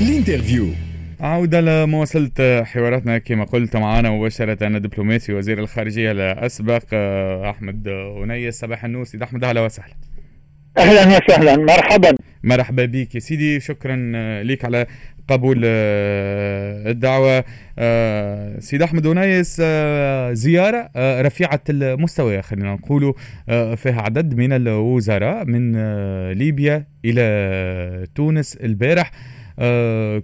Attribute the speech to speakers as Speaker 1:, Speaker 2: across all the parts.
Speaker 1: الانترفيو. عودة لمواصلة حواراتنا. كما قلت معنا مباشرة الدبلوماسي وزير الخارجية الأسبق آه، أحمد أنيس صباح النور. سيد أحمد أهلا وسهلا.
Speaker 2: أهلا وسهلا. مرحبا.
Speaker 1: مرحبا بك. يا سيدي شكرا آه، لك على قبول آه، الدعوة. سيد أحمد أنيس آه، زيارة رفيعة المستوى خلينا نقول فيها عدد من الوزراء من ليبيا إلى تونس البارح.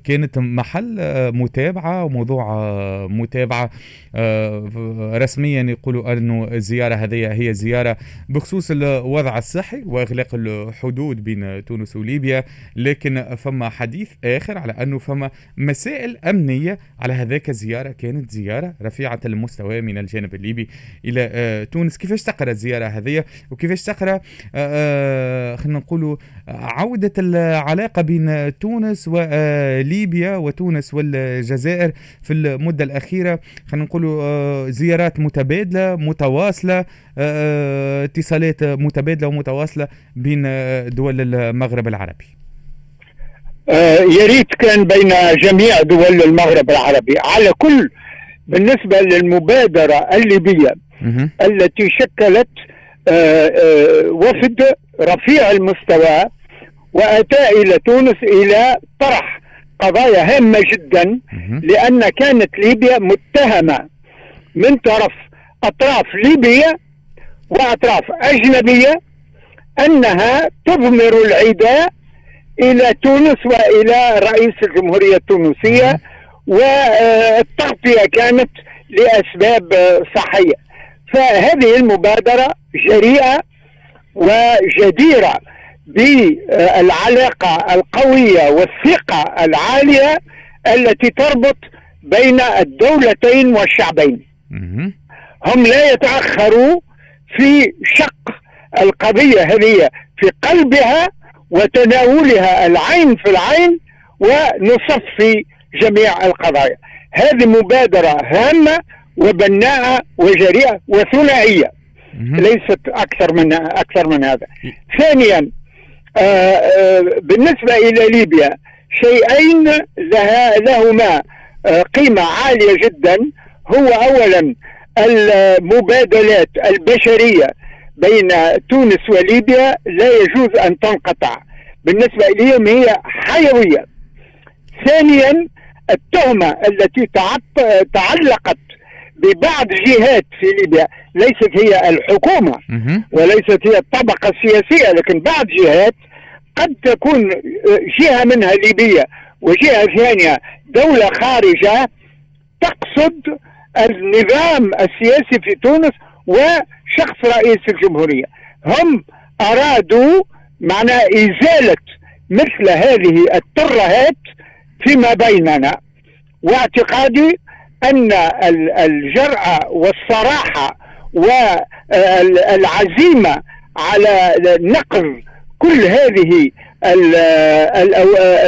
Speaker 1: كانت محل آه، متابعة وموضوع آه، متابعة آه، رسميا يقولوا أنه الزيارة هذه هي زيارة بخصوص الوضع الصحي وإغلاق الحدود بين تونس وليبيا. لكن فما حديث آخر على أنه فما مسائل أمنية على هذاك الزيارة. كانت زيارة رفيعة المستوى من الجانب الليبي إلى آه، تونس. كيفاش تقرأ الزيارة هذه؟ وكيفاش تقرأ آه، خلينا نقولوا عودة العلاقة بين تونس وليبيا وتونس والجزائر في المدة الأخيرة. خلينا نقولوا آه، زيارات متبادلة متواصلة آه، اتصالات متبادلة ومتواصلة بين آه، دول المغرب العربي.
Speaker 2: آه يا ريت كان بين جميع دول المغرب العربي. على كل بالنسبة للمبادرة الليبية
Speaker 1: مهم.
Speaker 2: التي شكلت آه آه وفد رفيع المستوى وأتى إلى تونس إلى طرح قضايا هامة جدا. لأن كانت ليبيا متهمة من طرف أطراف ليبيه وأطراف أجنبية أنها تضمر العداء إلى تونس وإلى رئيس الجمهورية التونسية والتغطية كانت لأسباب آه، صحية. فهذه المبادرة جريئة وجديرة. بالعلاقه القوية والثقة العالية التي تربط بين الدولتين والشعبين. هم لا يتأخروا في شق القضية هذه في قلبها وتناولها العين في العين ونصفي جميع القضايا هذه مبادرة هامة وبناءة وجريئة وثنائية
Speaker 1: مهم.
Speaker 2: ليست أكثر من أكثر من هذا ثانيا بالنسبة إلى ليبيا شيئين لهما آه، قيمة عالية جدا. هو أولا المبادلات البشرية بين تونس وليبيا لا يجوز أن تنقطع. بالنسبة إليهم هي حيوية. ثانيا التهمة التي تعلقت ببعض جهات في ليبيا ليست هي الحكومة. وليست هي الطبقة السياسية لكن بعض جهات قد تكون جهة منها ليبية وجهة ثانية دولة خارجة تقصد النظام السياسي في تونس وشخص رئيس الجمهورية هم أرادوا معنى إزالة مثل هذه الترهات فيما بيننا واعتقادي أن ال- الجرأة والصراحة والعزيمة على نقض كل هذه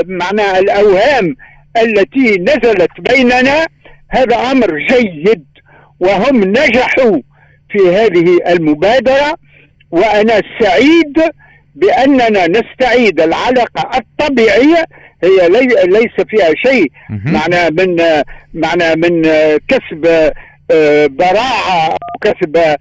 Speaker 2: معناها الأوهام التي نزلت بيننا هذا أمر جيد وهم نجحوا في هذه المبادرة وأنا سعيد بأننا نستعيد العلاقة الطبيعية هي لي- ليس فيها شيء. معنى من معنى من كسب آه، براعة أو كسب آه،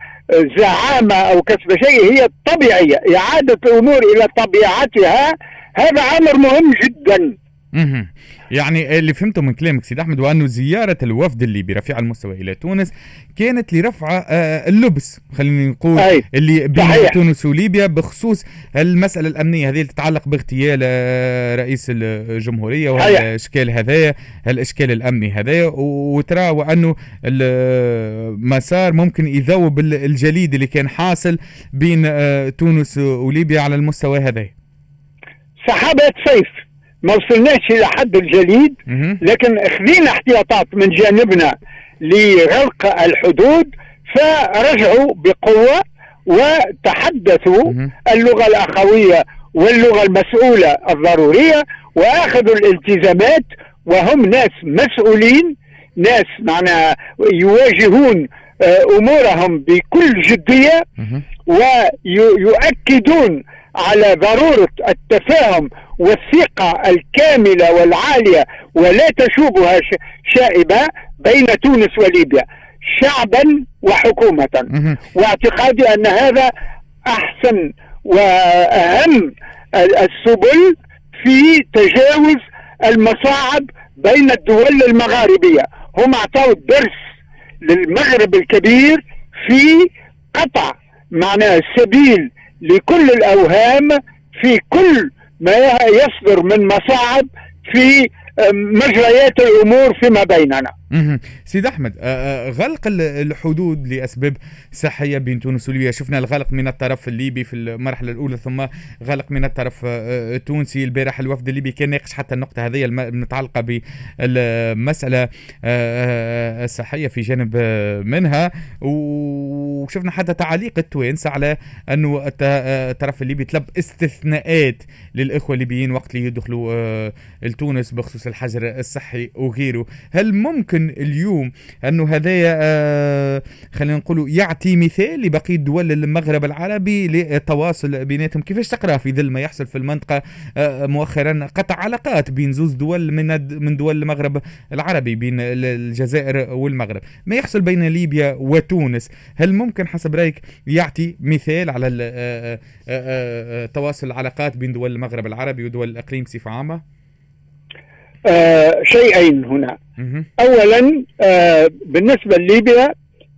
Speaker 2: زعامة أو كسب شيء هي الطبيعية إعادة الأمور إلى طبيعتها هذا أمر مهم جدا.
Speaker 1: مهم. يعني اللي فهمته من كلامك سيد أحمد وانه زيارة الوفد الليبي رفيع المستوى إلى تونس كانت لرفع آه، اللبس خلينا نقول
Speaker 2: أي.
Speaker 1: اللي بين
Speaker 2: صحيح.
Speaker 1: تونس وليبيا بخصوص المسألة الأمنية هذه اللي تتعلق باغتيال آه، رئيس
Speaker 2: الجمهورية.
Speaker 1: والاشكال هذايا الإشكال الأمني هذايا وترى وانه المسار ممكن يذوب ال- الجليد اللي كان حاصل بين آه، تونس وليبيا على المستوى هذا
Speaker 2: سحابة صيف ما وصلناش إلى حد الجليد. لكن اخذين احتياطات من جانبنا لغلق الحدود فرجعوا بقوة وتحدثوا
Speaker 1: مهم.
Speaker 2: اللغة الأخوية واللغة المسؤولة الضرورية وأخذوا الالتزامات وهم ناس مسؤولين ناس معناها يواجهون آه، أمورهم بكل جدية
Speaker 1: مهم.
Speaker 2: ويؤكدون على ضرورة التفاهم والثقة الكاملة والعالية ولا تشوبها شائبة بين تونس وليبيا شعبا وحكومة. واعتقادي أن هذا أحسن وأهم السبل في تجاوز المصاعب بين الدول المغاربية. هم أعطوا درس للمغرب الكبير في قطع معناه السبيل لكل الأوهام في كل ما يصدر من مصاعب في مجريات الأمور فيما بيننا.
Speaker 1: سيد أحمد غلق الحدود لأسباب صحيه بين تونس وليبيا. شفنا الغلق من الطرف الليبي في المرحلة الأولى ثم غلق من الطرف التونسي. البارح الوفد الليبي كان ناقش حتى النقطة هذه المتعلقة بالمسألة الصحيه في جانب منها. وشفنا حتى تعاليق التوانسة على أنه الطرف الليبي طلب استثناءات للإخوة الليبيين وقت اللي يدخلوا لتونس بخصوص الحجر الصحي وغيره هل ممكن اليوم انه هذايا آه خلينا نقولوا يعطي مثال لبقية دول المغرب العربي للتواصل بيناتهم. كيفاش تقرأ في ظل ما يحصل في المنطقة آه مؤخرا قطع علاقات بين زوز دول من من دول المغرب العربي بين الجزائر والمغرب؟ ما يحصل بين ليبيا وتونس؟ هل ممكن حسب رأيك يعطي مثال على آه، تواصل العلاقات بين دول المغرب العربي ودول الأقليم بصفة عامة؟
Speaker 2: آه شيئين هنا. اولا آه بالنسبة لليبيا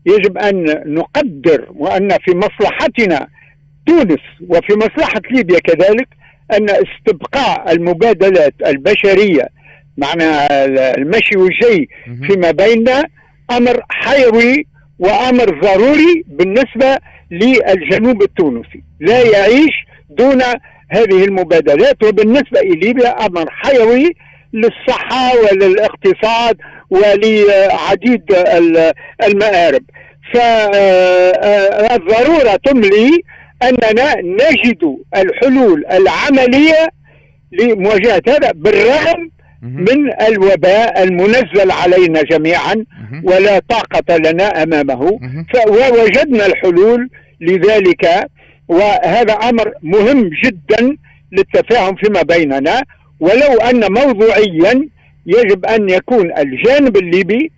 Speaker 2: يجب أن نقدر وأن في مصلحتنا تونس وفي مصلحة ليبيا كذلك أن استبقاء المبادلات البشرية معنى المشي والجي فيما بيننا أمر حيوي وأمر ضروري بالنسبة للجنوب التونسي. لا يعيش دون هذه المبادلات. وبالنسبة لليبيا أمر حيوي للصحة وللاقتصاد ولعديد المآرب. فالضرورة تملي أننا نجد الحلول العملية لمواجهة هذا بالرغم من الوباء المنزل علينا جميعا ولا طاقة لنا أمامه. فوجدنا الحلول لذلك وهذا أمر مهم جدا للتفاهم فيما بيننا. ولو أن موضوعيا يجب أن يكون الجانب الليبي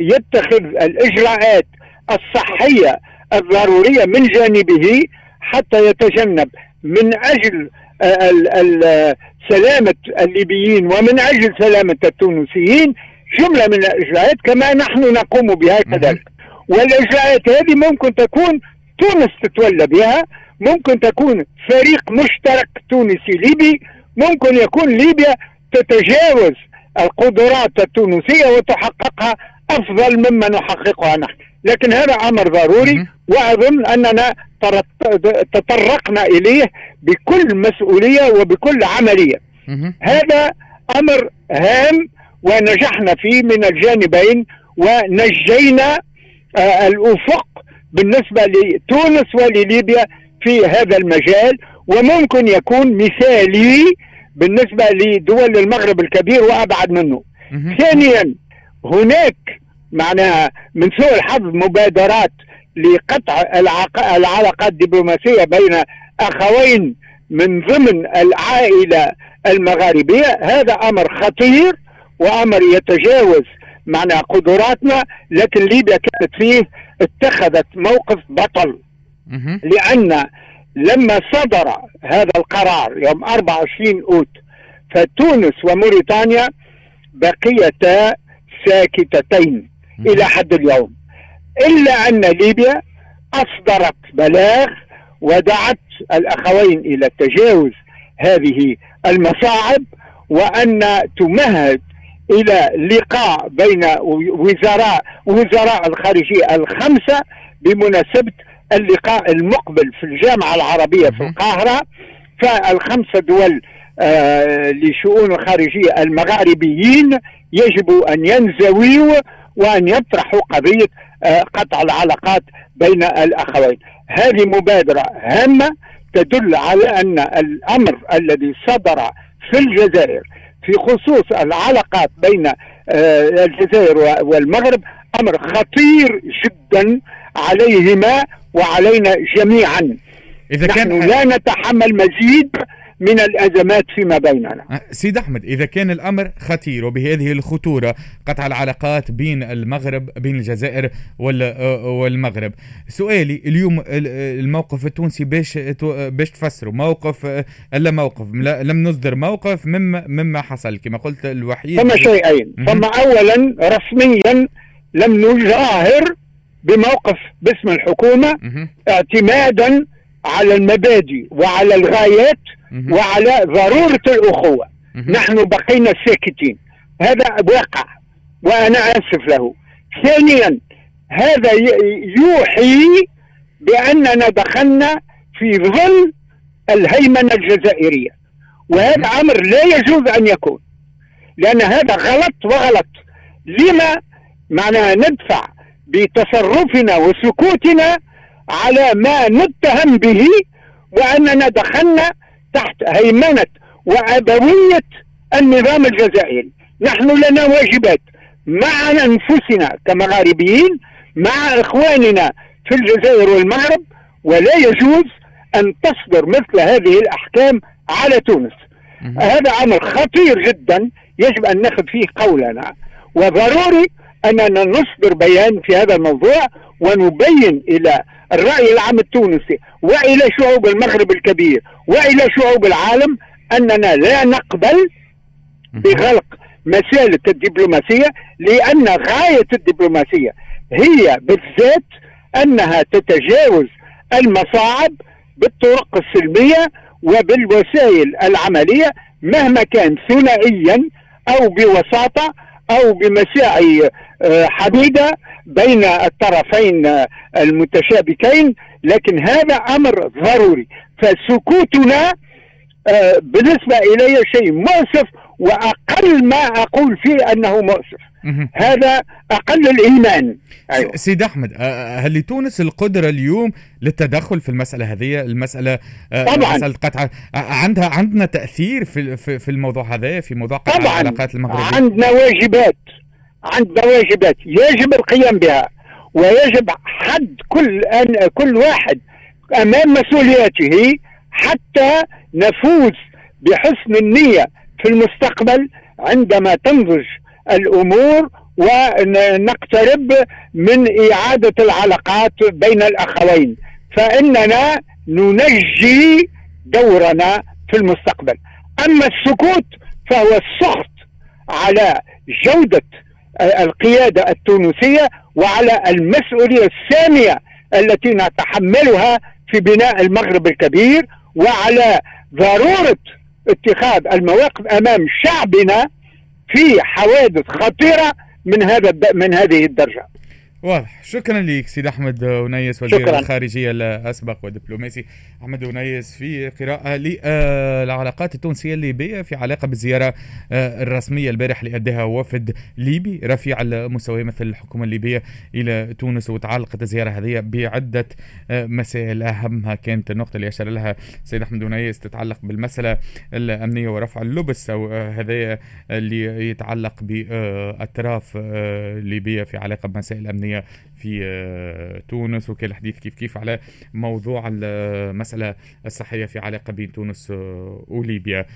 Speaker 2: يتخذ الإجراءات الصحية الضرورية من جانبه حتى يتجنب من أجل سلامة الليبيين ومن أجل سلامة التونسيين جملة من الإجراءات كما نحن نقوم بها كذلك. والإجراءات هذه ممكن تكون تونس تتولى بها ممكن تكون فريق مشترك تونسي ليبي ممكن يكون ليبيا تتجاوز القدرات التونسية وتحققها أفضل مما نحققها نحن. لكن هذا أمر ضروري وأظن أننا تطرقنا إليه بكل مسؤولية وبكل عملية. هذا أمر هام ونجحنا فيه من الجانبين ونجينا آه، الأفق بالنسبة لتونس ولليبيا في هذا المجال. وممكن يكون مثالي بالنسبة لدول المغرب الكبير وأبعد منه. ثانيا هناك معناها من سوء الحظ مبادرات لقطع العلاقات الدبلوماسية بين أخوين من ضمن العائلة المغاربية. هذا أمر خطير وأمر يتجاوز معنى قدراتنا لكن ليبيا كانت فيه اتخذت موقف بطل. لأن لما صدر هذا القرار يوم 24 أوت فتونس وموريتانيا بقيتا ساكتتين إلى حد اليوم. إلا أن ليبيا أصدرت بلاغ ودعت الأخوين إلى تجاوز هذه المصاعب وأن تمهد إلى لقاء بين وزراء وزراء الخارجية الخمسة بمناسبة اللقاء المقبل في الجامعة العربية في القاهرة فالخمسة دول آه لشؤون الخارجية المغاربيين يجب أن ينزويوا وأن يطرحوا قضية آه قطع العلاقات بين الأخوين. هذه مبادرة هامة تدل على أن الأمر الذي صدر في الجزائر في خصوص العلاقات بين آه الجزائر والمغرب أمر خطير جدا عليهما وعلينا جميعا. إذا نحن كان لا نتحمل مزيد من الأزمات فيما بيننا.
Speaker 1: أه، سيد أحمد إذا كان الأمر خطير وبهذه الخطورة قطع العلاقات بين المغرب بين الجزائر أه، والمغرب، سؤالي اليوم الموقف التونسي باش باش تفسروا؟ موقف الا موقف لم نصدر موقف مما مما حصل كما قلت الوحيد.
Speaker 2: ثم شيئين، ثم اولا رسميا لم نجاهر بموقف باسم الحكومة اعتمادا على المبادئ وعلى الغايات وعلى ضرورة الأخوة. نحن بقينا ساكتين. هذا واقع وأنا آسف له. ثانيا هذا يوحي بأننا دخلنا في ظل الهيمنة الجزائرية. وهذا أمر لا يجوز أن يكون. لأن هذا غلط وغلط. لما؟ معناها ندفع بتصرفنا وسكوتنا على ما نتهم به وأننا دخلنا تحت هيمنة وأبوية النظام الجزائري. نحن لنا واجبات مع أنفسنا كمغاربيين مع إخواننا في الجزائر والمغرب ولا يجوز أن تصدر مثل هذه الأحكام على تونس. هذا أمر خطير جدا يجب أن ناخذ فيه قولنا. وضروري أننا نصدر بيان في هذا الموضوع ونبين إلى الرأي العام التونسي وإلى شعوب المغرب الكبير وإلى شعوب العالم أننا لا نقبل بغلق مسالك الدبلوماسية لأن غاية الدبلوماسية هي بالذات أنها تتجاوز المصاعب بالطرق السلمية وبالوسائل العملية مهما كان ثنائيا أو بوساطة أو بمساعي آه، حديدة بين الطرفين المتشابكين لكن هذا أمر ضروري. فسكوتنا آه، بالنسبة إلي شيء مؤسف وأقل ما أقول فيه أنه مؤسف. هذا أقل الإيمان.
Speaker 1: أيوة. سيد أحمد هل لتونس القدرة اليوم للتدخل في المسألة هذه المسألة
Speaker 2: طبعا. مساله
Speaker 1: قطع عندها عندنا تأثير في في الموضوع هذا في موضوع قطع
Speaker 2: طبعا. العلاقات المغربية؟ عندنا واجبات. عندنا واجبات. يجب القيام بها ويجب حد كل أن كل واحد أمام مسؤولياته حتى نفوز بحسن النية في المستقبل عندما تنضج الأمور ونقترب من إعادة العلاقات بين الأخوين. فإننا ننجي دورنا في المستقبل. أما السكوت فهو السخط على جودة القيادة التونسية وعلى المسؤولية السامية التي نتحملها في بناء المغرب الكبير وعلى ضرورة اتخاذ المواقف أمام شعبنا في حوادث خطيرة من هذا من هذه الدرجة.
Speaker 1: واضح. شكرا لك سيد أحمد ونيس وزير شكرا. الخارجية الأسبق ودبلوماسي أحمد ونيس في قراءة للعلاقات التونسية الليبية في علاقة بالزيارة آه، الرسمية البارح اللي اداها وفد ليبي رفيع المستوى مثل الحكومة الليبية إلى تونس وتعلقت الزيارة هذه بعدة آه، مسائل. أهمها كانت النقطة اللي أشار لها سيد أحمد ونيس تتعلق بالمسألة الأمنية ورفع اللبس أو آه، هذايا اللي يتعلق باطراف ليبيه في علاقة بمسائل الامنيه في آه، تونس وكان الحديث كيف كيف على موضوع المسألة الصحية في علاقة بين تونس وليبيا.